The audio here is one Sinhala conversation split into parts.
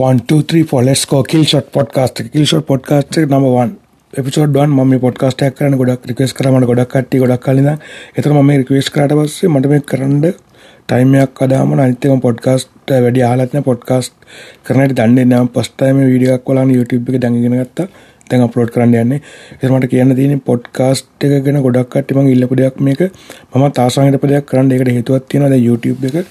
one two three four. Let's go. Kill shot podcast. එක kill shot podcast එක number 1 එපිසෝඩ් 1 මම මේ podcast එකක් කරන්න ගොඩක් රික්වෙස්ට් කරා මට ගොඩක් කට්ටිය ගොඩක් කලින් ඉඳන්. ඒතර මම මේ රික්වෙස්ට් කරාට පස්සේ මට මේක කරන්න ටයිම් එකක් අදාම අනිත් එක පොඩ්කාස්ට් වැඩි අහලත් නැහැ පොඩ්කාස්ට් කරන හැටි දන්නේ නැහැ මම ෆස්ට් ටයිම් මේ වීඩියෝ එකක් බලන්න YouTube එකේ දැන් ඉගෙන ගත්තා. දැන් අප්ලෝඩ් කරන්න යන්නේ. ඒතර මට කියන්න තියෙන්නේ පොඩ්කාස්ට් එක ගැන ගොඩක් කට්ටිය මම ඉල්ලපු දෙයක් මේක. මම තාසාංගික දෙයක් කරන්න. ඒකට හේතුවක් තියෙනවා දැන් YouTube එක.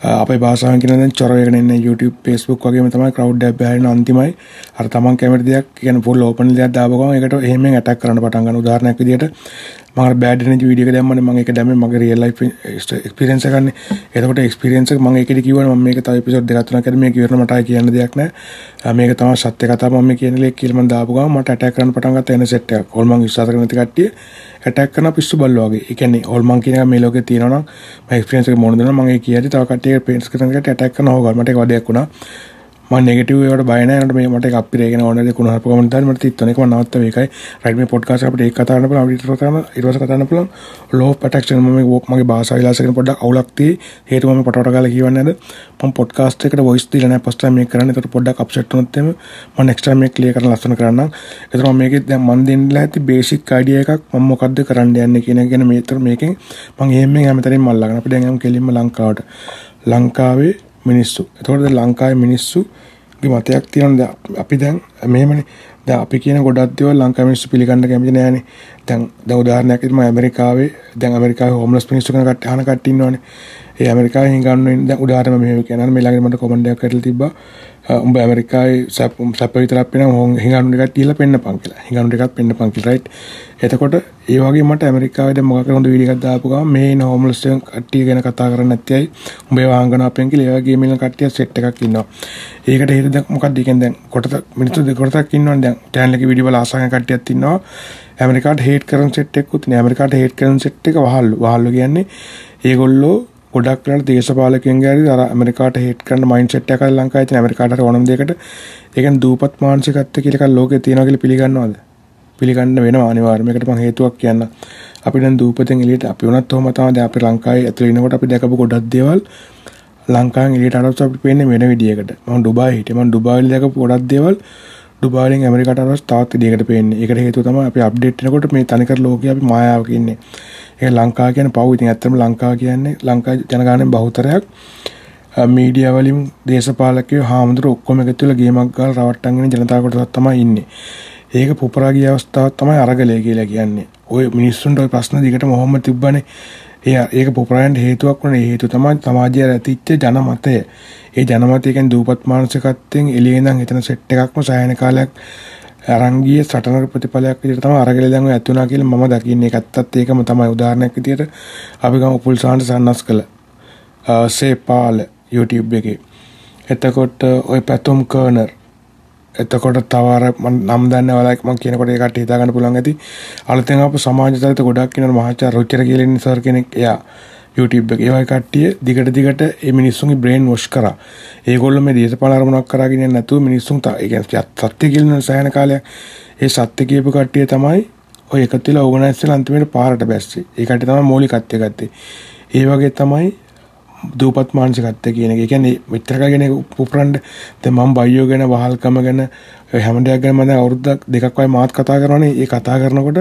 අපේ භාෂාවෙන් කියන දැන් චොර වෙගෙන ඉන්නේ YouTube Facebook වගේම තමයි crowd එක බෑරෙන අන්තිමයි අර තමන් කැමති දෙයක් කියන්නේ full open දෙයක් දාපු ගමන් ඒකට එහෙම ඇටැක් කරන්න පටන් ගන්න උදාහරණයක් විදියට මම අර bad energy වීඩියෝ එක දැම්මනේ මම ඒක දැම්මේ මගේ real life experience එක ගන්න. එතකොට experience එක මම ඒකෙදි කිව්වනේ මම මේක තව episode දෙකක් තුනක් කරලා මේක ඉවරන මට ආයි කියන්න දෙයක් නැහැ. මේක තමයි සත්‍ය කතාව මම කියන ලේ කියලා මම දාපු ගමන් මට ඇටැක් කරන්න පටන් ගත්ත එන සෙට් එකක්. ඕල් මම විශ්වාස කරන නැති කට්ටිය ඇටැක් කරන පිස්සු බල්ලෝ වගේ. ඒ කියන්නේ ඕල් මම කියන එක මේ ලෝකේ තියෙනවා නම් මම experience එක මොන දෙනවා මම ඒ කියද්දි තව කට්ටිය පේන්ට්ස් කරන එකට ඇටැක් කරන හොගල් මට ඒක වදයක් වුණා. මම නෙගටිව් ඒවට බය නැහැ. නේද මේ මට එක අපිරේගෙන ඕන දේ කුණහරප කමෙන්ට් දාන්න මට තිත්තුන එක මම නවත්ත මේකයි. රයිට් මේ පොඩ්කාස්ට් අපිට ඒක කතා කරන්න පුළුවන්. අපිට කතා කරන්න ඊට පස්සේ කතා කරන්න පුළුවන්. ලෝ පැටැක්ෂන් මම මගේ භාෂා විලාසයෙන් පොඩ්ඩක් අවුලක් tie හේතුව මම පටවට ගාලා කියවන්නේ නැද? මම පොඩ්කාස්ට් එකට වොයිස් දීලා නැහැ. ෆස්ට් ටයිම් මේක කරන්නේ. ඒකට පොඩ්ඩක් අප්සෙට් වුණොත් එimhe මම නෙක්ස්ට් ටයිම් මේක ක්ලියර් කරලා ලස්සන කරන්නම් ඒතර මම මේකේ දැන් මම දෙන්නලා ඇති බේසික් අයිඩියා එකක් මම මොකද්ද කරන්න යන්නේ කියන එක ගැන මේතර මේකෙන් මම එහෙම හැමතැනින්ම මල්ලාගෙන අපි දැන් යමු කෙලින්ම ලංකාවට. ලංකාවේ මිනිස්සු. එතකොට දැන් ලංකාවේ මිනිස්සු මතයක් තියෙනවා අපි දැන් මෙහෙමනේ. දැන් අපි කියන ගොඩක් දේවල් ලංකාවේ මිනිස්සු පිළිගන්න කැමති නෑනේ. දැන් දැන් උදාහරණයක් විදිහට මම ඇමරිකාවේ දැන් ඇමරිකාවේ හෝම්ලස් මිනිස්සු කෙනෙක් කට්ටිය අහන කට්ටිය ඉන්නවනේ. ඒ ඇමරිකාවේ හිඟන්න දැන් උදාහරණ මෙහෙම කියනවා. මේ ළඟදී මට කමෙන්ට් එකක් කරලා තිබ්බා. උඹ ඇමරිකාවේ සැප සැප විතරක් පේන හිඟන්නු ටිකක් තියලා පෙන්නපන් කියලා. හිඟන්නු ටිකක් පෙන්නපන් කියලා රයිට්. එතකොට ඒ වගේ මට ඇමරිකාවේ දැන් මොකක් හොඳ වීඩියෝ එකක් දාපු ගමන් මේ ඉන්න හෝම්ලස් කට්ටිය ගැන කතා කරන්නේ නැති අය උඹේ වාහන අපෙන් කියලා ඒ වගේ මිල කට්ටිය සෙට් එකක් ඉන්නවා. ඒකට හේතුව දැන් මොකක්ද කියන්නේ දැන් කොටස මිනිස්සු දෙකොටසක් ඉන්නවනේ දැන් channel එකේ වීඩියෝ වල ආසාවෙන් කට්ටියක් ඉන්නවා. ඇමරිකාට හේට් කරන සෙට් එකකුත් නේ. ඇමරිකාට හේට් කරන සෙට් එක වහල්ලු. වහල්ලු කියන්නේ ඒගොල්ලෝ ගොඩක් වෙලාවට දේශපාලකයන් ගෑරි අර ඇමරිකාට හේට් කරන මයින්ඩ් සෙට් එකක් ලංකාවේ තියෙන ඇමරිකාට හරි ඕනම දෙයකට ඒ කියන්නේ දූපත් මානසිකත්වය කියලා එකක් ලෝකේ තියෙනවා කියලා පිළිගන්නවද? පිළිගන්න වෙනවා අනිවාර්යයෙන්. මේකට මම හේතුවක් කියන්න. අපි දැන් දූපතෙන් එළියට අපි වුණත් ඔහම තමයි දැන් අපි ලංකාවේ ඇතුළේ ඉනකොට අපි දැකපු ගොඩක් දේවල් ලංකාවෙන් එළියට අරවස් අපිට පේන්නේ වෙන විදියකට. මම ඩුබායි හිටියේ. මම ඩුබායිල දැකපු ගොඩක් දේවල් ඩුබායිලෙන් ඇමරිකාට අරවස් තවත් විදියකට පේන්නේ. ඒකට හේතුව තමයි අපි අප්ඩේට් වෙනකොට මේ තනිකර ලෝකේ අපි මායාවක ඉන්නේ. ඒ ලංකා කියන පව් ඉතින් ඇත්තම ලංකා කියන්නේ ලංකා ජනගානයෙන් බහුතරයක් මීඩියා වලින් දේශපාලකයෝ හාමුදුරු ඔක්කොම එකතු වෙලා ගේමක් ගාලා රවට්ටන්ගෙන ජනතාව කොටසක් තමයි ඉන්නේ. ඒක පුපුරා ගිය අවස්ථාවක් තමයි අරගලය කියලා කියන්නේ. ওই මිනිස්සුන්ට ওই ප්‍රශ්න දිගටම ඔහොම තිබ්බනේ. ඒ ඒක පුපුරායන්ට හේතුවක් වුණේ හේතුව තමයි සමාජයේ ඇතිච්ච ජනමතය. ඒ ජනමතය කියන්නේ දූපත් මානසිකත්වයෙන් එළියේ ඉඳන් හිතන සෙට් එකක්ම සායන කාලයක් අරන් ගිය සටනක ප්‍රතිඵලයක් විදිහට තමයි අරගල දැන් ඔය ඇති වුණා කියලා මම දකින්නේ. ඒකත්තත් ඒකම තමයි උදාහරණයක් විදිහට අපි ගමු පුල්සාන්ට සන්නස් කළ සේපාල YouTube එකේ. එතකොට ඔය පැතුම් කර්නර් එතකොට තවර නම් දන්න වලක් මම කියනකොට ඒකට හිතා ගන්න පුළුවන් ඇති. අලුතෙන් ආපු සමාජ චරිත ගොඩක් ඉන්නවා මහාචාර්ය රුචිර කියලා ඉන්න සර් කෙනෙක්. එයා YouTube එක. ඒ වගේ කට්ටිය දිගට දිගට මේ මිනිස්සුන්ගේ බ්‍රේන් වොෂ් කරා. ඒගොල්ලෝ මේ දේශපාලන අරමුණක් කරාගෙන යන්නේ නැතුව මිනිස්සුන් ඒ කියන්නේ සත්‍ය කියන සෑහෙන කාලයක් ඒ සත්‍ය කියපු කට්ටිය තමයි ඔය එකතු වෙලා ඕගනයිස් වෙලා අන්තිමට පාරට බැස්සේ. ඒ කට්ටිය තමයි මූලිකත්වය ගත්තේ. ඒ වගේ තමයි දූපත් මානසිකත්වය කියන එක. ඒ කියන්නේ මෙච්චර කලගෙන පුපුරන්න දැන් මම බයියෝ ගැන වහල්කම ගැන හැම දෙයක් ගැන මම අවුරුද්දක් දෙකක් වගේ මාත් කතා කරනවානේ. ඒ කතා කරනකොට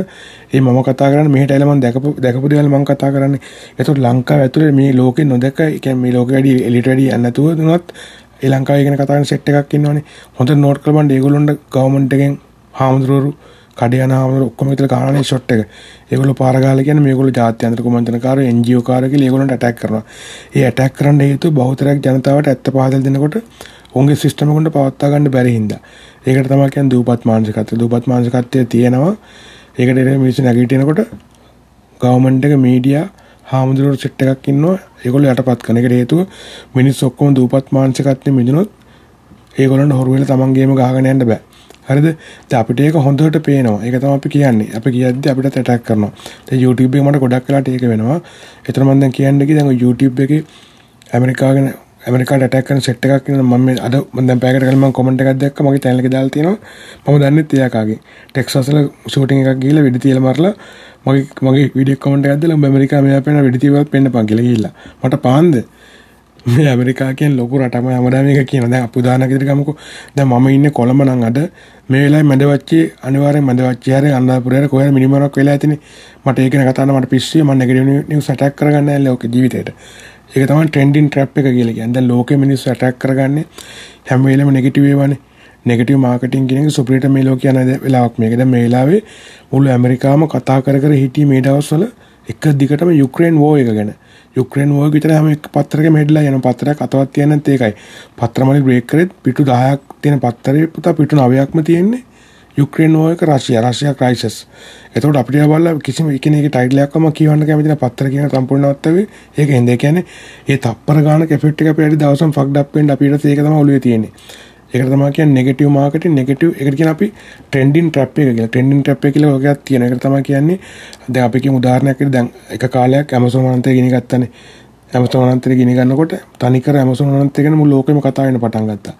ඒ මම කතා කරන්නේ මෙහෙට ඇවිල්ලා මම දැකපු දැකපු දේවල් මම කතා කරන්නේ. ඒතකොට ලංකාව ඇතුලේ මේ ලෝකේ නොදක ඒ කියන්නේ මේ ලෝකෙ වැඩි එලිට වැඩි යන්නේ නැතුව දුනත් ඒ ලංකාවේ ගැන කතා කරන සෙට් එකක් ඉන්නවනේ. හොඳට නෝට් කරපන් ඒගොල්ලොන්ට ගවර්න්මන්ට් එකෙන් හාමුදුරුවෝ කඩේ යන හාමුදුරුවෝ ඔක්කොම විතර ගානනේ ෂොට් එක. ඒගොල්ලෝ පාර ගාලා කියන්නේ මේගොල්ලෝ ජාත්‍යන්තර කුමන්ත්‍රණකාරයෝ NGO කාරයෝ කියලා ඒගොල්ලන්ට ඇටැක් කරනවා. ඒ ඇටැක් කරන්න හේතුව බහුතරයක් ජනතාවට ඇත්ත පහදලා දෙනකොට උන්ගේ සිස්ටම් එකට පවත්වා ගන්න බැරි හින්දා. ඒකට තමයි කියන්නේ දූපත් මානසිකත්වය. දූපත් මානසිකත්වය තියෙනවා. ඒකට ඉතින් මිනිස්සු නැගිටිනකොට ගවර්න්මන්ට් එක මීඩියා හාමුදුරුවෝ සෙට් එකක් ඉන්නවා. ඒගොල්ලෝ යටපත් කරන එකට හේතුව මිනිස්සු ඔක්කොම දූපත් මානසිකත්වයෙන් මිදුනොත් ඒගොල්ලන්ට හොරු වෙලා තමන්ගේම ගහගෙන යන්න බෑ. හරිද? දැන් අපිට ඒක හොඳට පේනවා. ඒක තමයි අපි කියන්නේ. අපි කියද්දි අපිට ඇටැක් කරනවා. දැන් YouTube එකේ මට ගොඩක් වෙලාට ඒක වෙනවා. ඒතර මම දැන් කියන්නේ දැන් YouTube එකේ ඇමරිකාගෙන ඇමරිකාට ඇටැක් කරන සෙට් එකක් ඉන්නවා. මම මේ අද මම දැන් පැයකට කලින් මම කමෙන්ට් එකක් දැක්කා. මගේ channel එකේ දාලා තියෙනවා. මම දන්නෙත් එයාකාගේ. ටෙක්සස් වල ෂූටින් එකක් ගිහලා වෙඩි තියලා මරලා මගේ මගේ වීඩියෝ කමෙන්ට් එකක් දාලා උඹ ඇමරිකාව මෙයා පේන වෙඩි තියවලත් පෙන්නපන් කියලා ගිහිල්ලා. මට පාන්ද මේ ඇමරිකා කියෙන් ලොකු රටම හැමදාම එක කියන. දැන් අපි උදාහරණයක් විදිහට ගමුකෝ. දැන් මම ඉන්නේ කොළඹ නම් අද. මේ වෙලාවේ මැදවච්චේ අනිවාර්යෙන් මැදවච්චේ හැරේ අන්නාපුරේ හැරේ කොහෙද මිනිමරක් වෙලා ඇතිනේ. මට ඒක ගැන කතා කරන්න මට පිස්සුයි මම නෙගටිව් නිවුස් ඇටැක් කරගන්න නැහැ ලෝක ජීවිතේට. ඒක තමයි ට්‍රෙන්ඩින් ට්‍රැප් එක කියලා කියන්නේ. දැන් ලෝකෙ මිනිස්සු ඇටැක් කරගන්නේ. හැම වෙලේම නෙගටිව් ඒවානේ නෙගටිව් මාර්කටිං කියන එක සුප්‍රීට මේ ලෝකේ යන වෙලාවක් මේක. දැන් මේ වෙලාවේ මුළු ඇමරිකාවම කතා කර කර හිටියේ මේ දවස්වල එක දිගටම යුක්‍රේන් වෝ එක ගැන. යුක්‍රේන් වෝ විතර හැම පත්තරකම හෙඩ්ලා යන පත්තරයක් අතවත් තියන නැත් ඒකයි. පත්‍රමලි බ්‍රේක් කරෙත් පිටු 10ක් තියෙන පත්තරේ පුතා පිටු 9ක්ම තියෙන්නේ යුක්‍රේන් වෝ එක රෂ්‍යා රෂ්‍යා ක්‍රයිසිස්. එතකොට අපිට බලලා කිසිම එකිනෙක ටයිටල් එකක්ම කියවන්න කැමති නැහැ. පත්තර කියන සම්පූර්ණ නවත්තවේ ඒක හින්දා කියන්නේ ඒ තප්පර ගානක එෆෙක්ට් එක අපිට දවසම ෆක්ඩ් අප් වෙන්න අපිට ඒක තමයි ඔළුවේ තියෙන්නේ. ඒකට තමයි කියන්නේ නෙගටිව් මාකටිං නෙගටිව් ඒකට කියන අපි ට්‍රෙන්ඩින් ට්‍රැප් එක කියලා. ට්‍රෙන්ඩින් ට්‍රැප් එක කියලා ඔකයක් තියෙන ඒකට තමයි කියන්නේ දැන් අපි කියමු උදාහරණයක් විදිහට දැන් එක කාලයක් Amazon අනන්තය ගිනි ගත්තනේ. Amazon අනන්තය ගිනි ගන්නකොට තනිකර Amazon අනන්තය ගැන මුළු ලෝකෙම කතා වෙන්න පටන් ගත්තා.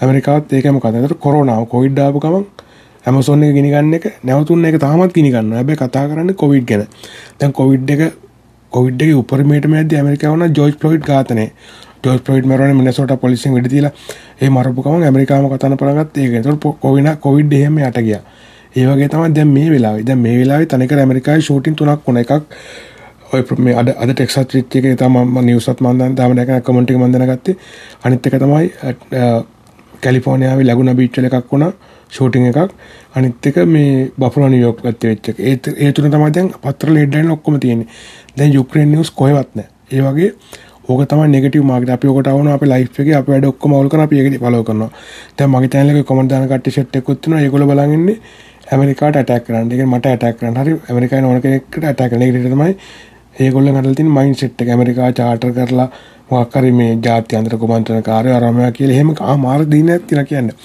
ඇමරිකාවත් ඒකම කතා ඒකට කොරෝනාව කොවිඩ් ආපු ගමන් Amazon එක ගිනි ගන්න එක නැවතුන්න එක තාමත් ගිනි ගන්නවා හැබැයි කතා කරන්නේ කොවිඩ් ගැන. දැන් කොවිඩ් එක කොවිඩ් එකේ උපරිමයටම යද්දී ඇමරිකාව වුණා ජෝර්ජ් ෆ්ලොයිඩ් ඝාතනය. ජෝර්ජ් ෆ්ලොයිඩ් මරන්නේ මිනසෝටා පොලිසියෙන් වෙඩි තියලා ඒ මරපු ගමන් ඇමරිකාවම කතාන පටන් ගත්තා ඒක. ඒතකොට කොවිනා කොවිඩ් එහෙම යට ගියා. ඒ වගේ තමයි දැන් මේ වෙලාවේ. දැන් මේ වෙලාවේ තනිකර ඇමරිකාවේ ෂූටින් තුනක් වුණා. එකක් ඔය මේ අද අද ටෙක්සස් රිච් එකේ තමයි මම නිවුස්ත් මම දැන් තාම දැකන කමෙන්ට් එක මම දැනගත්තේ. අනිත් එක තමයි කැලිෆෝනියාවේ ලැගුනා බීච් වල එකක් වුණා. ෂූටිං එකක් අනිත් එක මේ බෆලෝ නිව්යෝක් පැත්තේ වෙච්ච එක. ඒ ඒ තුන තමයි දැන් පත්‍රවල හෙඩ්ලයින් ඔක්කොම තියෙන්නේ. දැන් යුක්‍රේන් නිවුස් කොහෙවත් නැහැ. ඒ වගේ ඕක තමයි නෙගටිව් මාකට් අපි ඔකට આવනවා අපේ ලයිෆ් එකේ අපි වැඩ ඔක්කොම අවුල් කරනවා අපි ඒක ෆලෝ කරනවා දැන් මගේ channel එකේ කමෙන්ට් දාන කට්ටිය සෙට් එකකුත් තියෙනවා ඒගොල්ලෝ බලන් ඉන්නේ ඇමරිකාට ඇටැක් කරන්න. ඒ කියන්නේ මට ඇටැක් කරන්න. හරි ඇමරිකාවේ ඕන කෙනෙක්ට ඇටැක් කරන්න. ඒක තමයි ඒගොල්ලන් හදලා තියෙන මයින්ඩ් සෙට් එක. ඇමරිකාව චාටර් කරලා මොකක් හරි මේ ජාත්‍යන්තර කුමන්ත්‍රණකාරයෝ අරමයා කියලා එහෙම ආ මාර දිනයක් තියලා කියන්නේ.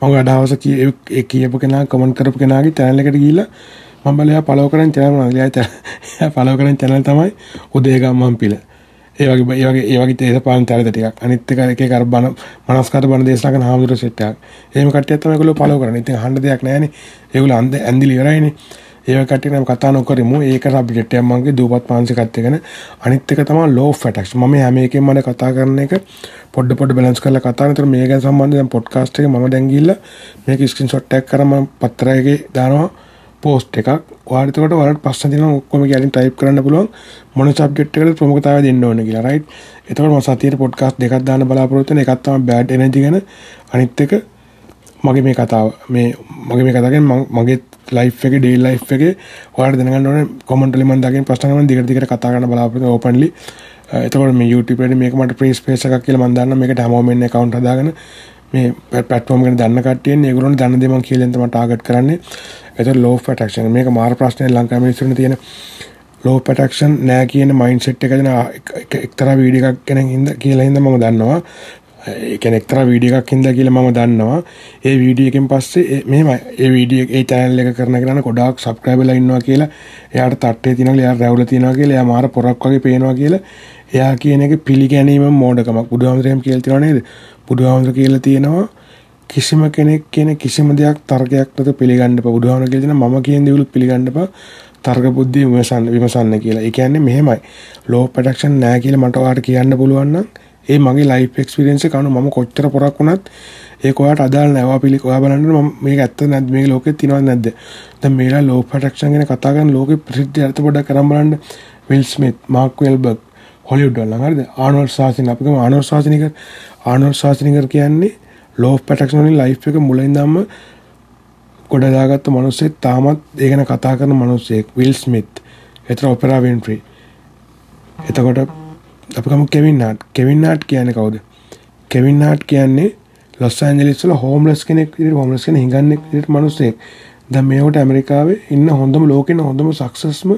මම අදහස ඒ කියපු කෙනා කමෙන්ට් කරපු කෙනාගේ channel එකට ගිහිල්ලා මම බලයා ෆලෝ කරන් channel මොනවද? එයා ෆලෝ කරන් channel තමයි උදේගම්මන් පිළ. ඒ වගේ ඒ වගේ ඒ වගේ දේශපාලන චරිත ටිකක් අනිත් එක එක එක අර බන මනස්කාර බන දේශනා කරන හාමුදුරුවෝ සෙට් එකක්. එහෙම කට්ටියක් තමයි ඒගොල්ලෝ ෆලෝ කරන්නේ. ඉතින් අහන්න දෙයක් නැහැනේ. ඒගොල්ලෝ අන්ද ඇන්දිලි ඉවරයිනේ. ඒ වගේ කට්ටිය නම් කතා නොකරමු. ඒක සබ්ජෙක්ට් එකක් මගේ දූපත් මානසිකත්වය ගැන. අනිත් එක තමයි law of attraction. මම හැම එකෙම මම කතා කරන එක පොඩ පොඩ බැලන්ස් කරලා කතා කරන. මේ ගැන සම්බන්ධව දැන් පොඩ්කාස්ට් එකේ මම දැන් ගිහිල්ලා මේක ස්ක්‍රීන්ෂොට් එකක් කරලා මම පත්‍රයකේ දානවා. පෝස්ට් එකක්. ඔයාලට එතකොට ඔයාලට ප්‍රශ්න තියෙනවා ඔක්කොම කියලා ටයිප් කරන්න පුළුවන්. මොන සබ්ජෙක්ට් එකකද ප්‍රමුඛතාවය දෙන්න ඕන කියලා රයිට් එතකොට මම සතියේ පොඩ්කාස්ට් දෙකක් දාන්න බලාපොරොත්තු වෙන එකක් තමයි බෑඩ් එනර්ජි ගැන. අනිත් එක මගේ මේ කතාව මේ මගේ මේ කතාව ගැන මගේ ලයිෆ් එකේ ඩේ ලයිෆ් එකේ ඔයාලට දැනගන්න ඕනේ. කමෙන්ට් වලින් මම දාගෙන ප්‍රශ්න ගමන් දිගට දිගට කතා කරන්න බලාපොරොත්තු ඕපන්ලි එතකොට මේ YouTube එකේ මේක මට ෆ්‍රී ස්පේස් එකක් කියලා මම දන්නවා. මේකට හැමෝම එන්නේ account හදාගෙන. මේ පටෆෝම් ගැන දන්න කට්ටියන් ඒගොල්ලොන්ට දන්න දේ මම කියලා තමයි ටාගට් කරන්නේ. ඒතර ලෝ ඔෆ් ඇට්‍රැක්ෂන් මේක මාර ප්‍රශ්නේ ලංකාවේ මිනිස්සුන්ට තියෙන ලෝ ඔෆ් ඇට්‍රැක්ෂන් නෑ කියන මයින්ඩ් සෙට් එක දෙන එක්තරා වීඩියෝ එකක් ගැන හින්දා කියලා හින්දා මම දන්නවා. ඒ කියන්නේ එක්තරා වීඩියෝ එකක් හින්දා කියලා මම දන්නවා. ඒ වීඩියෝ එකෙන් පස්සේ මෙහෙම ඒ වීඩියෝ ඒ channel එක කරන කෙනා ගොඩාක් සබ්ස්ක්‍රයිබර්ලා ඉන්නවා කියලා එයාට තට්ටේ තියනවා එයා රැවුල තියනවා කියලා එයා මාර පොරක් වගේ පේනවා කියලා එයා කියන එක පිළිගැනීම මෝඩකමක් බුදුහාමුදුරේම කියලා තියෙනව නේද බුදුහාමුදුර කියලා තියෙනවා කිසිම කෙනෙක් කියන කිසිම දෙයක් තර්කයක් නැත පිළිගන්න එපා. බුදුහාමුදුර කියලා තියෙනවා මම කියන දේවලුත් පිළිගන්න එපා. තර්ක බුද්ධිය විමසන්න විමසන්න කියලා. ඒ කියන්නේ මෙහෙමයි. ලෝ ප්‍රොඩක්ෂන් නෑ කියලා මට ඔයාලට කියන්න පුළුවන් නම් ඒ මගේ ලයිෆ් එක්ස්පීරියන්ස් එක අනුව මම කොච්චර පොරක් වුණත් ඒක ඔයාලට අදාළ නැහැ. ඔයා පිළි ඔයා බලන්න මම මේක ඇත්ත නැද්ද මේක ලෝකෙත් තියෙනවද නැද්ද? දැන් මේලා ලෝ ප්‍රොඩක්ෂන් ගැන කතා කරන ලෝකෙ ප්‍රසිද්ධ අර්ථ පොඩ්ඩක් කරන් බලන්න. Will Smith, Mark Wahlberg, Hollywood වල හරිද? ආනෝල්ඩ් ශාස්ත්‍රික අපි ගමු. ආනෝල්ඩ් ශාස්ත්‍රික ආනෝල්ඩ් ශාස්ත්‍රික කියන්නේ ලෝ පැටක්ෂන් වලින් ලයිෆ් එක මුලින් ඉඳන්ම ගොඩ දාගත්ත මිනිස්සෙක් තාමත් ඒ ගැන කතා කරන මිනිස්සෙක් විල් ස්මිත් එතන ඔපෙරා වින්ෆ්‍රි එතකොට අපි ගමු කෙවින් නාට් කෙවින් නාට් කියන්නේ කවුද? කෙවින් නාට් කියන්නේ ලොස් ඇන්ජලිස් වල හෝම්ලස් කෙනෙක් විදිහට හෝම්ලස් කෙනෙක් හිඟන්නේ විදිහට මිනිස්සෙක්. දැන් මේකට ඇමරිකාවේ ඉන්න හොඳම ලෝකෙන හොඳම සක්සස්ම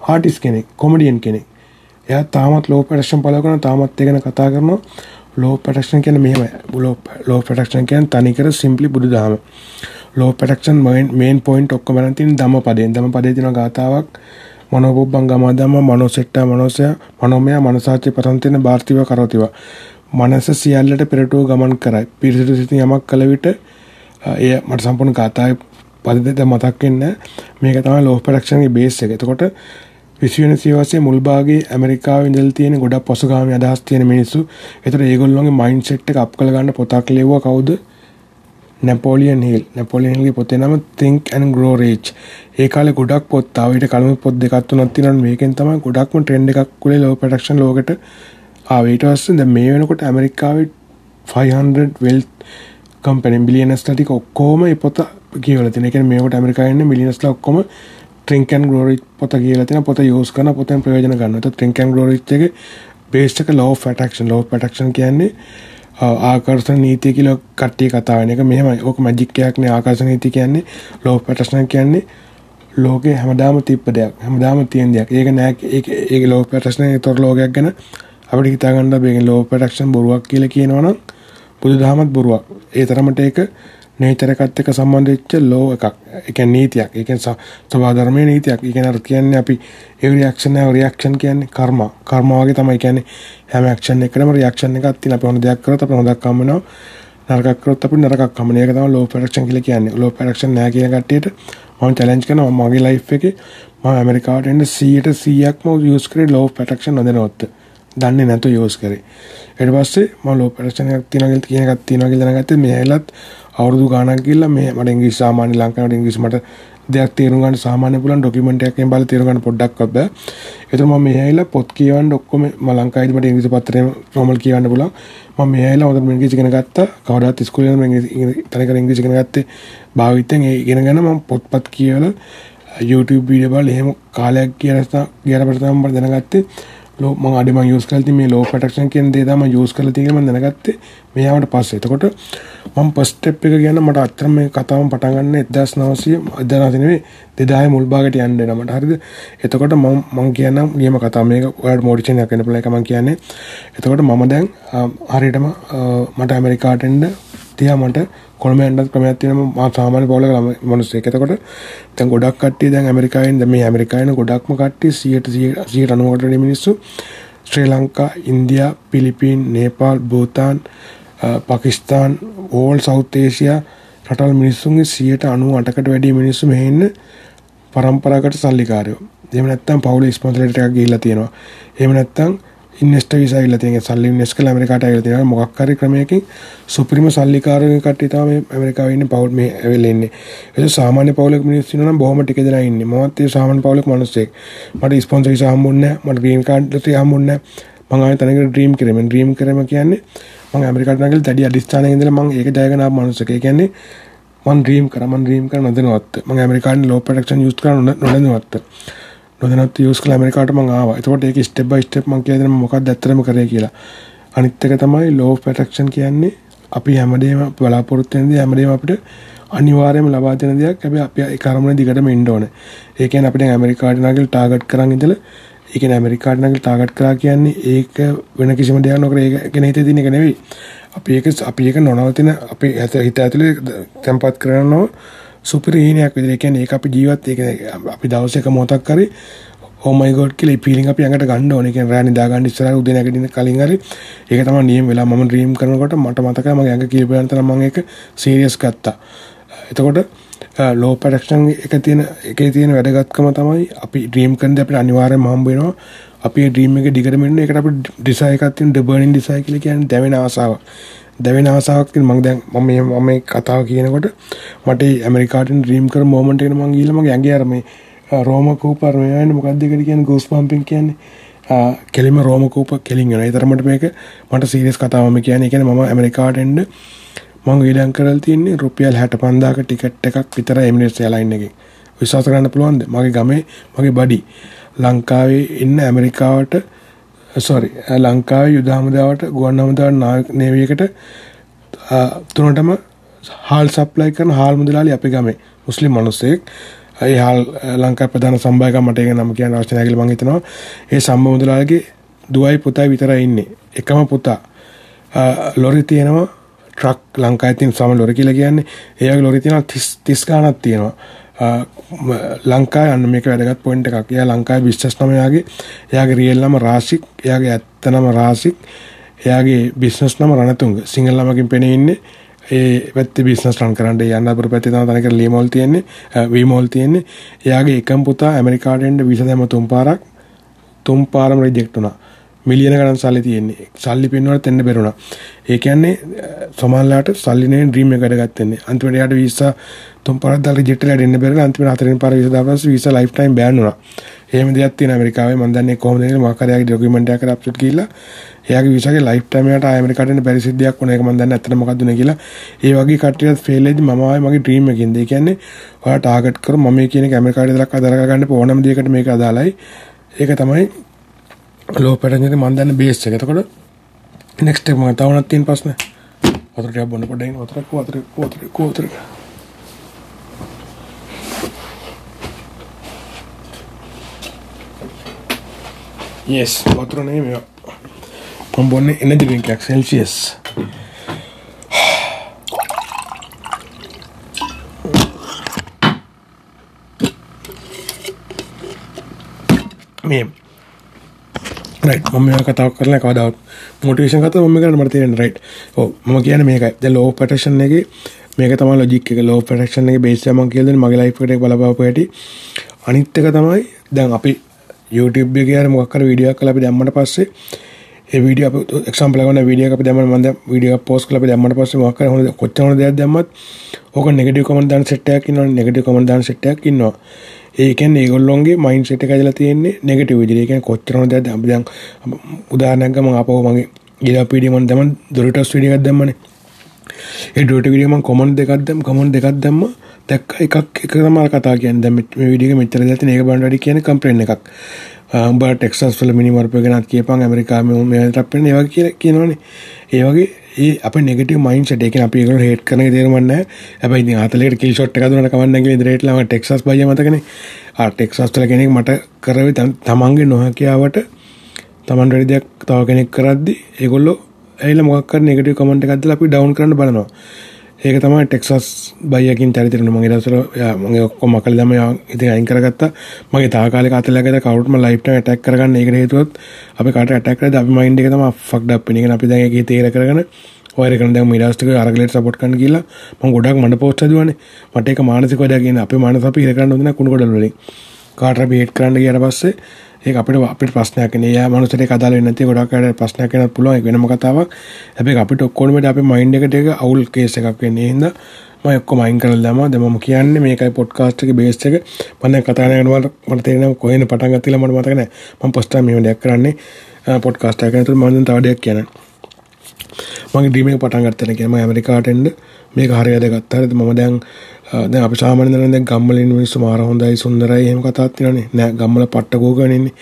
ආටිස් කෙනෙක් කොමඩියන් කෙනෙක්. එයා තාමත් ලෝ පැටක්ෂන් පල කරන තාමත් ඒ ගැන කතා කරනවා. ලෝ පැටක්ෂන් කියන මෙහෙම ලෝ පැටක්ෂන් කියන තනිකර සිම්පලි බුදු දහම ලෝ පැටක්ෂන් මේන් පොයින්ට් ඔක්කොම බලන් තියෙන ධම්ම පදයෙන් ධම්ම පදයේ තියෙන ගාතාවක් මනෝපුබ්බං ගමදම මනෝසෙට්ටා මනෝසය මනෝමය මනසාචි පරන්තින භාර්තිව කරෝතිව මනස සියල්ලට පෙරටුව ගමන් කරයි. පිරිසිදු සිතින් යමක් කළ විට එය මට සම්පූර්ණ ගාතාවේ පද දෙක මතක් වෙන්නේ මේක තමයි ලෝ පැටක්ෂන්ගේ බේස් එක. එතකොට විසිවෙන සියවසේ මුල්භාගේ ඇමරිකාව ඉඳල් තියෙන ගොඩක් පසුගාමී අදහස් තියෙන මිනිස්සු. ඒතර ඒගොල්ලෝගේ මයින්ඩ්සෙට් එක අප් කරගන්න පොතක් ලියුවා කවුද? නැපෝලියන් හිල්. නැපෝලියන් හිල්ගේ පොතේ නම Think and Grow Rich. ඒ කාලේ ගොඩක් පොත් ආවා. ඊට කලින් පොත් දෙකක් තුනක් තියෙනවා. මේකෙන් තමයි ගොඩක්ම ට්‍රෙන්ඩ් එකක් කුලේ ලෝ ප්‍රොඩක්ෂන් ලෝකෙට ආවේ. ඊට පස්සේ දැන් මේ වෙනකොට ඇමරිකාවේ 500 wealth කම්පැනි බිලියනස්ලා ටික ඔක්කොම මේ පොත කියවලා තියෙනවා. ඒ කියන්නේ මේකට ඇමරිකාවේ ඉන්න මිලියනස්ලා ඔක්කොම ට්‍රින්ක් ඇන් ග්‍රෝ රිච් පොත කියලා තියෙන පොත යූස් කරන පොතෙන් ප්‍රයෝජන ගන්න. ඒත් ට්‍රින්ක් ඇන් ග්‍රෝ රිච් එකේ බේස් එක law of attraction. law of attraction කියන්නේ ආකර්ෂණ නීතිය කියලා කට්ටිය කතා වෙන එක. මෙහෙමයි. ඕක මැජික් එකක් නේ ආකර්ෂණ නීතිය කියන්නේ law of attraction කියන්නේ ලෝකේ හැමදාම තිබ්බ දෙයක්. හැමදාම තියෙන දෙයක්. ඒක නෑ ඒක ඒක law of attraction ඒතර ලෝකයක් ගැන අපිට හිතා ගන්න බෑ. law of attraction බොරුවක් කියලා කියනවනම් බුදුදහමත් බොරුවක්. ඒ තරමට ඒක නේචර් එකත් එක්ක සම්බන්ධ වෙච්ච ලෝ එකක්. ඒ කියන්නේ නීතියක්. ඒ කියන්නේ සබා ධර්මයේ නීතියක්. ඒ කියන්නේ අර කියන්නේ අපි ඒ රියැක්ෂන් එක රියැක්ෂන් කියන්නේ කර්ම. කර්ම වගේ තමයි කියන්නේ හැම ඇක්ෂන් එකකටම රියැක්ෂන් එකක් තියෙන. අපි හොඳ දෙයක් කරොත් අපි හොඳක් හම්බ වෙනවා. නරකක් කරොත් අපි නරකක් හම්බ වෙනවා. ඒක තමයි ලෝ ප්‍රොඩක්ෂන් කියලා කියන්නේ. ලෝ ප්‍රොඩක්ෂන් නැහැ කියන කට්ටියට මම චැලෙන්ජ් කරනවා මගේ ලයිෆ් එකේ මම ඇමරිකාවට එන්න 100ට 100ක්ම යූස් කරේ ලෝ ප්‍රොඩක්ෂන් නොදැනවත්. දන්නේ නැතුව යූස් කරේ. ඊට පස්සේ මම ලෝ ප්‍රොඩක්ෂන් එකක් තියනවා කියන එකක් තියනවා කියලා දැනගත්තේ මේ ඇලත් අවුරුදු ගානක් ගිහිල්ලා මේ මට ඉංග්‍රීසි සාමාන්‍ය ලංකාවට ඉංග්‍රීසි මට දෙයක් තේරුම් ගන්න සාමාන්‍ය පුළුවන් ඩොකියුමන්ට් එකක් එකෙන් බලලා තේරුම් ගන්න පොඩ්ඩක්වත් බෑ. ඒතර මම මෙහි ඇවිල්ලා පොත් කියවන්න ඔක්කොම මම ලංකාවේදී මට ඉංග්‍රීසි පත්‍රේ නෝමල් කියවන්න පුළුවන්. මම මෙහි ඇවිල්ලා හොඳට ඉංග්‍රීසි ඉගෙන ගත්තා. කවදාවත් ඉස්කෝලේ යන ඉංග්‍රීසි තනිකර ඉංග්‍රීසි ඉගෙන ගත්තේ භාවිතෙන් ඒ ඉගෙනගෙන මම පොත්පත් කියවලා YouTube වීඩියෝ බලලා එහෙම කාලයක් කියලා ගියර පස්සේ තමයි මම දැනගත්තේ ලෝ මං අඩි මං යූස් කරලා තියෙන මේ ලෝ ප්‍රොටෙක්ෂන් කියන දේ තමයි යූස් කරලා තියෙන්නේ මම දැනගත්තේ මෙයාට පස්සේ. එතකොට මම ෆස්ට් ස්ටෙප් එක කියන මට අත්‍තරම මේ කතාවම පටන් ගන්න 1900 1900 නෙවෙයි 2000 මුල් භාගයට යන්න වෙනවා මට හරිද? එතකොට මම මං කියන්නම් නියම කතාව මේක ඔයාලට මොඩිෂන් එකක් වෙන්න පුළුවන් එක මං කියන්නේ. එතකොට මම දැන් හරියටම මට ඇමරිකාට එන්න තියා මට කොළඹ යන්නත් ක්‍රමයක් තියෙනවා මම සාමාන්‍ය පවුලක මිනිස්සෙක්. එතකොට දැන් ගොඩක් කට්ටිය දැන් ඇමරිකාවෙන් දැන් මේ ඇමරිකාවේ ගොඩක්ම කට්ටිය 100ට 190කට වැඩි මිනිස්සු Sri Lanka, India, Philippines, Nepal, Bhutan, Pakistan, all South Asia රටවල් මිනිස්සුන්ගේ 98කට වැඩි මිනිස්සු මෙහෙ ඉන්න පරම්පරාගත සල්ලිකාරයෝ. එහෙම නැත්නම් පවුලේ ස්පොන්සර් එකක් ගිහිල්ලා තියෙනවා. එහෙම නැත්නම් ඉන්වෙස්ට විසා ඉල්ල තියෙන සල්ලි ඉන්වෙස්ට් කරලා ඇමරිකාට ඇවිල්ලා තියෙනවා. මොකක් හරි ක්‍රමයකින් සුපිරිම සල්ලිකාරයෝ කට්ටිය තමයි ඇමරිකාවේ ඉන්නේ පවුල් මේ ඇවිල්ලා ඉන්නේ. ඒක සාමාන්‍ය පවුලක මිනිස්සු ඉන්නවා නම් බොහොම ටික දෙනා ඉන්නේ. මමත් ඒ සාමාන්‍ය පවුලක මිනිස්සෙක්. මට ස්පොන්සර් විසා හම්බුන්නේ නැහැ. මට ග්‍රීන් කාඩ් එක හම්බුන්නේ නැහැ. මම ආයෙ තනකට ඩ්‍රීම් කරේ මම ඩ්‍රීම් කරේම කියන්නේ මම ඇමරිකාට නැගිලා දැඩි අදිස්ථානයේ ඉඳලා මම ඒක ජයගෙන ආපු මිනිස්සෙක්. ඒ කියන්නේ මම ඩ්‍රීම් කරා. මම ඩ්‍රීම් කරන නොදැනුවත් මම ඇමරිකාවේ ලෝ ප්‍රොටෙක්ෂන් යූස් කරන නොදැනුවත් නොදැනත් යස් කළ ඇමරිකාට මං ආවා. එතකොට ඒක ස්ටෙප් බයි ස්ටෙප් මං කියලා දෙනවා මොකක්ද ඇත්තටම කරේ කියලා. අනිත් එක තමයි ලෝ ප්‍රොටෙක්ෂන් කියන්නේ අපි හැමදේම බලාපොරොත්තු වෙන දේ හැමදේම අපිට අනිවාර්යයෙන්ම ලබා දෙන දෙයක්. හැබැයි අපි ඒ කර්මනේ දිගටම ඉන්න ඕනේ. ඒ කියන්නේ අපිට ඇමරිකාට නගල ටාගට් කරන් ඉඳලා ඒ කියන්නේ ඇමරිකාට නගල ටාගට් කරා කියන්නේ ඒක වෙන කිසිම දෙයක් නොකර ඒක ගැන හිතේ තියෙන එක නෙවෙයි. අපි ඒක අපි ඒක නොනවතින අපේ හිත ඇතුලේ තැම්පත් කරනවා. සුපිරහීනයක් විදිහට කියන්නේ ඒක අපි ජීවත් ඒක අපි දවසක මොහොතක් කරේ ඕ මයි ගෝඩ් කියලා ෆීලිං අපි අඟට ගන්න ඕනේ. කියන්නේ රෑ නිදා ගන්න ඉස්සරහ උදේ නැගිටින්න කලින් හරි ඒක තමයි නියම වෙලා මම ඩ්‍රීම් කරනකොට මට මතකයි මගේ ඇඟ කීපයන් තරම් මම ඒක සීරියස් ගත්තා. එතකොට ලෝ ප්‍රොඩක්ෂන් එක තියෙන එකේ තියෙන වැදගත්කම තමයි අපි ඩ්‍රීම් කරන දේ අපිට අනිවාර්යයෙන්ම හම්බ වෙනවා. අපි ඒ ඩ්‍රීම් එක දිගටම ඉන්න එකට අපිට ඩිසයිර් එකක් තියෙන ද බර්නින් ඩිසයිර් කියලා කියන්නේ දැවෙන ආසාව. දැවෙන ආසාවක් තියෙන මම දැන් මම මේ මම මේ කතාව කියනකොට මට ඇමරිකාට ඩ්‍රීම් කර මොමන්ට් එකට මම ගිහලා මගේ ඇඟේ අර මේ රෝම කූපර් මෙයානේ මොකක්ද ඒකට කියන්නේ ගෝස් පම්පින් කියන්නේ කෙලිම රෝම කූප කෙලින් වෙනවා. ඒ තරමට මේක මට සීරියස් කතාවක් මේ කියන්නේ. ඒ කියන්නේ මම ඇමරිකාට එන්න මම ඊළඟ කරලා තියෙන්නේ රුපියල් 65000ක ටිකට් එකක් විතර එමිරේට්ස් එයාලයින් එකෙන්. විශ්වාස කරන්න පුළුවන්ද? මගේ ගමේ මගේ බඩි ලංකාවේ ඉන්න ඇමරිකාවට සොරි ලංකාවේ යුද හමුදාවට ගුවන් හමුදාවට නේවියකට තුනටම හාල් සප්ලයි කරන හාල් මුදලාලි අපි ගමේ. මුස්ලිම් මිනිස්සෙක්. Uh, ඒ හාල් uh, ලංකා ප්‍රධාන සම්භායක මට ඒක නම කියන්න අවශ්‍ය නැහැ කියලා මම හිතනවා. ඒ සම්භ මුදලාලිගේ දුවයි පුතයි විතරයි ඉන්නේ. එකම පුතා. Uh, ලොරි තියෙනවා. ට්‍රක් ලංකාවේ තියෙන සම ලොරි කියලා කියන්නේ. ඒ වගේ ලොරි තියෙනවා 30 30 ගාණක් තියෙනවා. ලංකාවේ අන්න මේක වැදගත් පොයින්ට් එකක්. එයා ලංකාවේ බිස්නස් නම එයාගේ එයාගේ රියල් නම රාසික්, එයාගේ ඇත්ත නම රාසික්, එයාගේ බිස්නස් නම රණතුංග. සිංහල නමකින් පෙනී ඉන්නේ. ඒ පැත්ති බිස්නස් රන් කරන්න. යන්න පුර පැති තම තනක ලීමෝල් තියෙන්නේ. වීමෝල් තියෙන්නේ. එයාගේ එකම් පුතා ඇමරිකාටෙන්ට විස දැම තුම් පාරක් තුම් පාරම රෙජෙක්ටුනා මිලියන ගණන් සල්ලි තියෙන්නේ. සල්ලි පෙන්වලට එන්න බැරුණා ඒ කියන්නේ සමහරලාට සල්ලිනේ ඩ්‍රීම් එකකට ගත්තන්නේ අන්තිමට යාට වීසා තුන් පාරක් දාලා රිජෙක්ට් වෙලා දෙන්න බැරිලා අන්තිමට හතරෙන් පාර වීසා දාපස් වීසා ලයිෆ් ටයිම් බෑන් වුණා. එහෙම දෙයක් තියෙන ඇමරිකාවේ මම දන්නේ කොහොමද කියලා මොකක් හරි යාගේ ඩොකියුමන්ට් එකකට අප්ලෝඩ් ගිහිල්ලා එයාගේ වීසාගේ ලයිෆ් ටයිම් එකට ආයෙ ඇමරිකාට එන්න බැරි සිද්ධියක් වුණා. ඒක මම දන්නේ නැත්තට මොකක්ද උනේ කියලා. ඒ වගේ කට්ටියත් ෆේල් වෙද්දි මම ආයේ මගේ ඩ්‍රීම් එකකින්ද ඒ කියන්නේ ඔයා ටාගට් කරු මම මේ කියන එක ඇමරිකාට දාලා අදාළ කරගන්න ඕනම දෙයකට මේක අදාළයි. ඒක තමයි ලෝ පැටර්න් එකේ මම දන්න බේස් එක. එතකොට නෙක්ස්ට් එක මම තවනක් තියෙන ප්‍රශ්න. වතුර ටිකක් බොන්න පොඩ්ඩක් ඉන්න වතුර වතුර වතුර වතුර. yes වතුර නෙමෙයි මේවා. මම බොන්නේ එනර්ජි ඩ්‍රින්ක් එකක් සෙල්සියස්. මේ රයිට් මම මේවා කතා කරලා කවදාවත් මොටිවේෂන් කතා මම කරන්න මට තේරෙන්නේ රයිට් ඔව්. මම කියන්නේ මේකයි. දැන් ලෝ පැටර්න් එකේ මේක තමයි ලොජික් එක. ලෝ පැටර්න් එකේ බේස් එක මම කියලා දෙන්නේ. මගේ ලයිෆ් එකට බලපාපු හැටි. අනිත් එක තමයි දැන් අපි YouTube එකේ අර මොකක් හරි වීඩියෝ එකක් කරලා අපි දැම්මට පස්සේ. ඒ වීඩියෝ අපි එක්සැම්පල් එකක් වීඩියෝ එකක් අපි දැම්මම මම දැන් වීඩියෝ එකක් පෝස්ට් කරලා අපි දැම්මට පස්සේ මොකක් හරි හොඳ කොච්චර හොඳ දෙයක් දැම්මත් ඕක නෙගටිව් කමෙන්ට් දාන සෙට් එකක් ඉන්නවනේ. නෙගටිව් කමෙන්ට් දාන සෙට් එකක් ඉන්නවා. ඒකෙන් ඒගොල්ලොන්ගේ මයින්ඩ් සෙට් එක ඇදලා තියෙන්නේ නෙගටිව් විදිහට. ඒ කියන්නේ කොච්චර හොඳ දෙයක්ද අපි දැන් උදාහරණයක් ගමන් ආපහු මගේ ඊළඟ වීඩියෝ මම දැම්ම දොරිටස් වීඩියෝ එකක් දැම්මනේ. ඒ ඩොරිට වීඩියෝ මම කොමන්ට් දෙකක් දැම්ම කොමන්ට් දෙකක් දැම්ම දැක්ක එකක් එක තමයි කතා කියන්නේ. දැන් මේ වීඩියෝ එක මෙච්චර දෙයක් තියෙන ඒක බලන්න වැඩි කියන්නේ කම්ප්ලේන් එකක්. උඹ ටෙක්සස් වල මිනි මර්පය ගැනත් කියපන් ඇමරිකාවේ මේ ට්‍රප් වෙන ඒවා කියලා කියනවනේ. ඒ වගේ ඒ අප නෙගටව මයින් ට එක අපි ඒකට හේට කරන තේරමන්න ඇබයි අතලට කිල් ෂොට් එක දුන කවන්න රේටලම ටෙක්සස් බය මතකන ටෙක්සස්ටල කෙනෙක් මට කරව තමන්ගේ නොහැකියාවට තමන් වැඩි දෙයක් තව කෙනෙක් කරද්දි ඒගොල්ලො ඇයිල මොක්ක නෙගටව කමට එකක්ද අපි ඩවන් කරන්න බලනවා. ඒක තමයි ටෙක්සස් බයකින් චරිතරන මගේ දසර මගේ ඔක්කො මකල් දම ඉති අයින් කරගත්ත. මගේ තාකාල අතලගත කවටම ලයිප්ට ටැක් කරගන්න ඒක හේතුවත් අපි කට ටැක් අපි මයින්ඩ එක තම ෆක් ඩප්පිනික අපි දැගේ තේර කරගන ඔයරකන දැ මිඩස්ටික අරගලට සපොට් කන්න කියලා ම ගොඩක් මට පෝස්ට දවන මට එක මානසික වදගෙන අප මනස අපි හිරකන්න ොන කුණකොඩලින් කාට බේට් කරන්න කියට පස්සේ ඒ අපට අපිට ප්‍රශ්නයක්න ය මනුසට කදාල නැති ගොඩක්ට ප්‍රශ්නයකන පුළුව වෙනම කතාවක්. හැබයි අපිට ඔක්කොනමට අප මයින්ඩ එකට එක අවුල් කේස එකක් වෙන්නේ. හිද මයක්කො මයින් කරල දම. දෙම කියන්නේ මේකයි පොඩ්කාස්ටක බේස් එක. පන්න කතානයනවල මට තේරෙන කොහෙන පටන් ගතිල මට මතකන ම පොස්ටා මෙම දෙයක් කරන්නේ. පොඩ්කාස්ටයකනතු මන්ද තවඩයක් කියන මගේ ඩීමේ පටන් ගත්තන කියම ඇමරිකාටෙන්ඩ මේ කාරයද ගත්තරද මම දැන් දැන් අපි සාමාන්‍යයෙන් දැන් ගම්වලින් මිනිස්සු මාර හොඳයි සුන්දරයි එහෙම කතාවක් තියෙනනේ නෑ ගම්වල පට්ට කෝකගෙන ඉන්නේ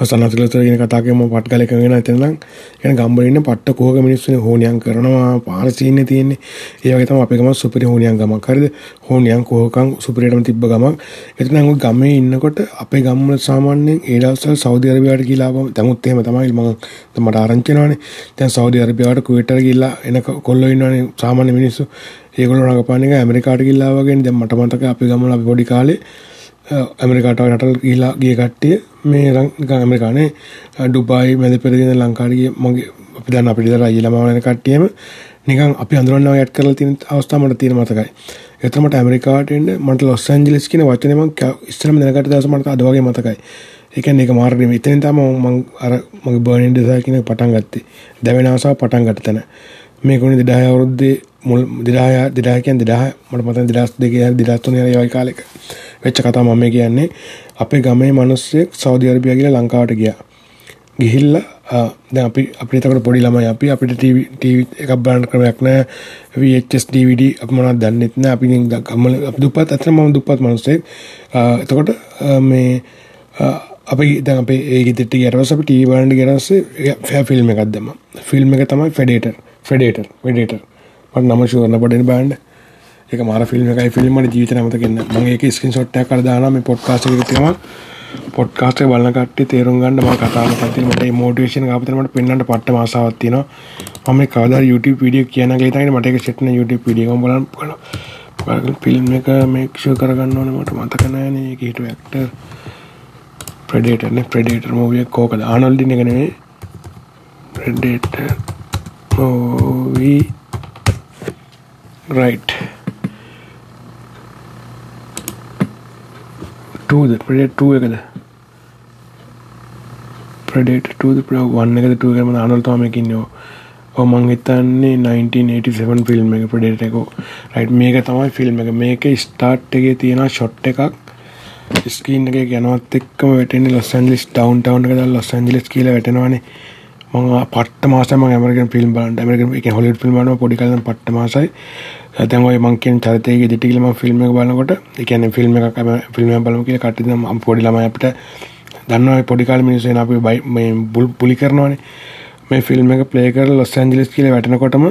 අසනතිලතර කියන කතා කියම පට්ගල එක වෙන එතන නම් කියන්නේ ගම්වල ඉන්න පට්ට කෝක මිනිස්සුනේ හෝනියම් කරනවා පාර සීන්නේ තියෙන්නේ. ඒ වගේ තමයි අපේ ගම සුපිරි හෝනියම් ගමක් හරිද? හෝනියම් කෝකම් සුපිරියටම තිබ්බ ගමක්. එතන නම් ගමේ ඉන්නකොට අපේ ගම්වල සාමාන්‍යයෙන් ඒ දවස්වල සෞදි අරේබියාවට ගිහලා ආවම දැමුත් එහෙම තමයි මම මට ආරංචි වෙනවානේ. දැන් සෞදි අරේබියාවට කුවේටට ගිහලා එන කොල්ලෝ ඉන්නවානේ සාමාන්‍ය මිනිස්සු. ඒගොල්ලෝ රඟපාන එක ඇමරිකාට ගිහිල්ලා වගේ දැන් මට මතක අපි ගමල අපි පොඩි කාලේ ඇමරිකාට රටල් ගිහිලා ගිය කට්ටිය මේ නිකන් ඇමරිකානේ ඩුබායි මැද පෙරදින ලංකාවට ගිය මගේ අපි දැන් අපිට ඉතලා අයියලා මම වෙන කට්ටියම නිකන් අපි අඳුරනවා යට් කරලා තියෙන අවස්ථාව මට තියෙන මතකයි. ඒතර මට ඇමරිකාවට එන්න මට ලොස් ඇන්ජලිස් කියන වචනේ මම ඉස්සරම දැනගත්ත දවස මට අද වගේ මතකයි. ඒ කියන්නේ ඒක මාර්ගෙම ඉතින් තමයි මම අර මගේ බර්නින් ඩිසයින් කියන පටන් ගත්තේ. දැවෙන ආසාව පටන් ගත්ත තැන. මේ කොනේ 2000 අවුරුද්දේ මුල් 2000 2000 කියන්නේ 2000 මට මතක 2002 2003 යන ඒ කාලෙක. වෙච්ච කතාව මම කියන්නේ. අපේ ගමේ මිනිස්සෙක් සෞදි අරේබියා ගිහලා ලංකාවට ගියා. ගිහිල්ලා දැන් අපි අපිට එතකොට පොඩි ළමයි අපි අපිට ටීවී ටීවී එකක් බලන්න ක්‍රමයක් නැහැ VHS DVD අපි මොනවද දන්නෙත් නැහැ අපි ගම්මල අපි දුප්පත් අතන මම දුප්පත් මිනිස්සෙක්. එතකොට මේ අපි දැන් අපේ ඒ ගෙදරට ගියට පස්සේ අපි ටීවී බලන්න ගියට පස්සේ ෆිල්ම් එකක් දැම්මා. ෆිල්ම් එක තමයි ෆෙඩේටර් ෆෙඩේටර් ෆෙඩේටර් මට නම ෂුවර් නපඩෙන් බෑන්ඩ් ඒක මාර ෆිල්ම් එකයි ෆිල්ම් වල ජීවිත නැමත කියන්න මම ඒකේ ස්ක්‍රීන්ෂොට් එකක් කරලා දානවා මේ පොඩ්කාස්ට් එකේ තියෙනවා. පොඩ්කාස්ට් එක බලන කට්ටිය තේරුම් ගන්න මම කතා කරලා තියෙන මට මේ මොටිවේෂන් එක ආපතන මට පෙන්වන්න පට්ටම ආසාවක් තියෙනවා. මම මේ කවදා YouTube වීඩියෝ කියනවා කියලා හිතාගෙන මට ඒක සෙට් වෙන YouTube වීඩියෝ එකක් බලන්න බලන්න ෆිල්ම් එක මේක් ෂුවර් කරගන්න ඕනේ මට මතක නැහැ ඒක හිටු ඇක්ටර් ප්‍රඩේටර් නේ. ප්‍රඩේටර් මූවි එක කෝකද ආනල්ඩ් එක නෙමෙයි ප්‍රඩේටර් මූවී right. ටූද ප්‍රඩේට් ටුව එකද ප්‍රඩේට ටූද ප්‍ර වන්න එක ටුවකම අනල්තාමකින් යෝ ඔමං හිතන්නේ 1987 ෆිල්ම් එක ප්‍රඩේට එකෝ. රයිට් මේක තමයි ෆිල්ම් එක. මේක ස්ටාර්ට් එකේ තියෙන ෂොට් එකක්. ස්කීන් එක ගැනවත් එක්කම වැටෙන ලොස් ඇන්ජලිස් ඩවුන් ටවුන් එක. දාලා ලොස් ඇන්ජලිස් කියලා වැටෙනවානේ. මම පට්ට මාසම ඇමරිකන් ෆිල්ම් බලන්න. ඇමරිකන් එක හොලිවුඩ් ෆිල්ම් බලනවා පොඩි කාලේ පට්ට මාසයි. දැන් ඔය මං කියන චරිතයේ ඉදිරියට ගිහලා මම ෆිල්ම් එක බලනකොට ඒ කියන්නේ ෆිල්ම් එකක් ෆිල්ම් එකක් බලමු කියලා කට්ටිය දැන් මම පොඩි ළමයි අපිට දන්නවා ඔය පොඩි කාලේ මිනිස්සු එන අපි මේ බුලි කරනවානේ. මේ ෆිල්ම් එක ප්ලේ කරලා ලොස් ඇන්ජලිස් කියලා වැටෙනකොටම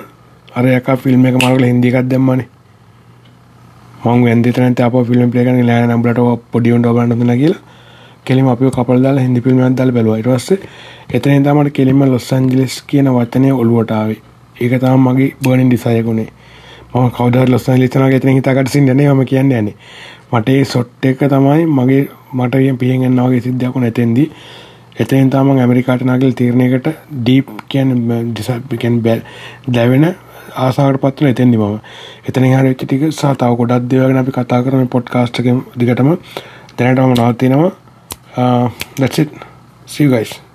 අර යකා ෆිල්ම් එක මාර්ගල හින්දි එකක් දැම්මානේ. මං වෙන්දි තැනත් ආපහු ෆිල්ම් ප්ලේ කරගෙන ලෑන නම්බලට පොඩි උන්ඩ බලන්න දුන්නා කියලා. කෙලිම අපිව කපල් දාලා හින්දි ෆිල්ම් එකක් දාලා බැලුවා. ඊට පස්සේ එතනින් තමයි මට කෙලිම ලොස් ඇන්ජලිස් කියන වචනේ ඔළුවට ආවේ. ඒක තමයි මගේ බර්නින් ඩිසයර් උනේ මම කවුදහරි ලොස් ඇන්ජලිස් යනවා එතනින් හිතාගන්න සින්දේ නේ මම කියන්නේ යන්නේ මට ඒ සොට් එක තමයි මගේ මට පියෙන් එන්න වගේ සිද්ධියක් වුණා එතෙන්දී. එතෙන් තමන් ඇමරිකාට නාගල තීරණයකට ඩීප් කියන ඩිසකැන් බැල් දැවෙන ආසාට පත්වන එතෙන්දි මම. එතන හර වෙච්ච ටික සහ තව ගොඩක් දේවල් අපි කතා කරන පොඩ්කාස්ට් එකෙන් දිගටම. දැනටම නවතිනවා Uh, that's it. See you guys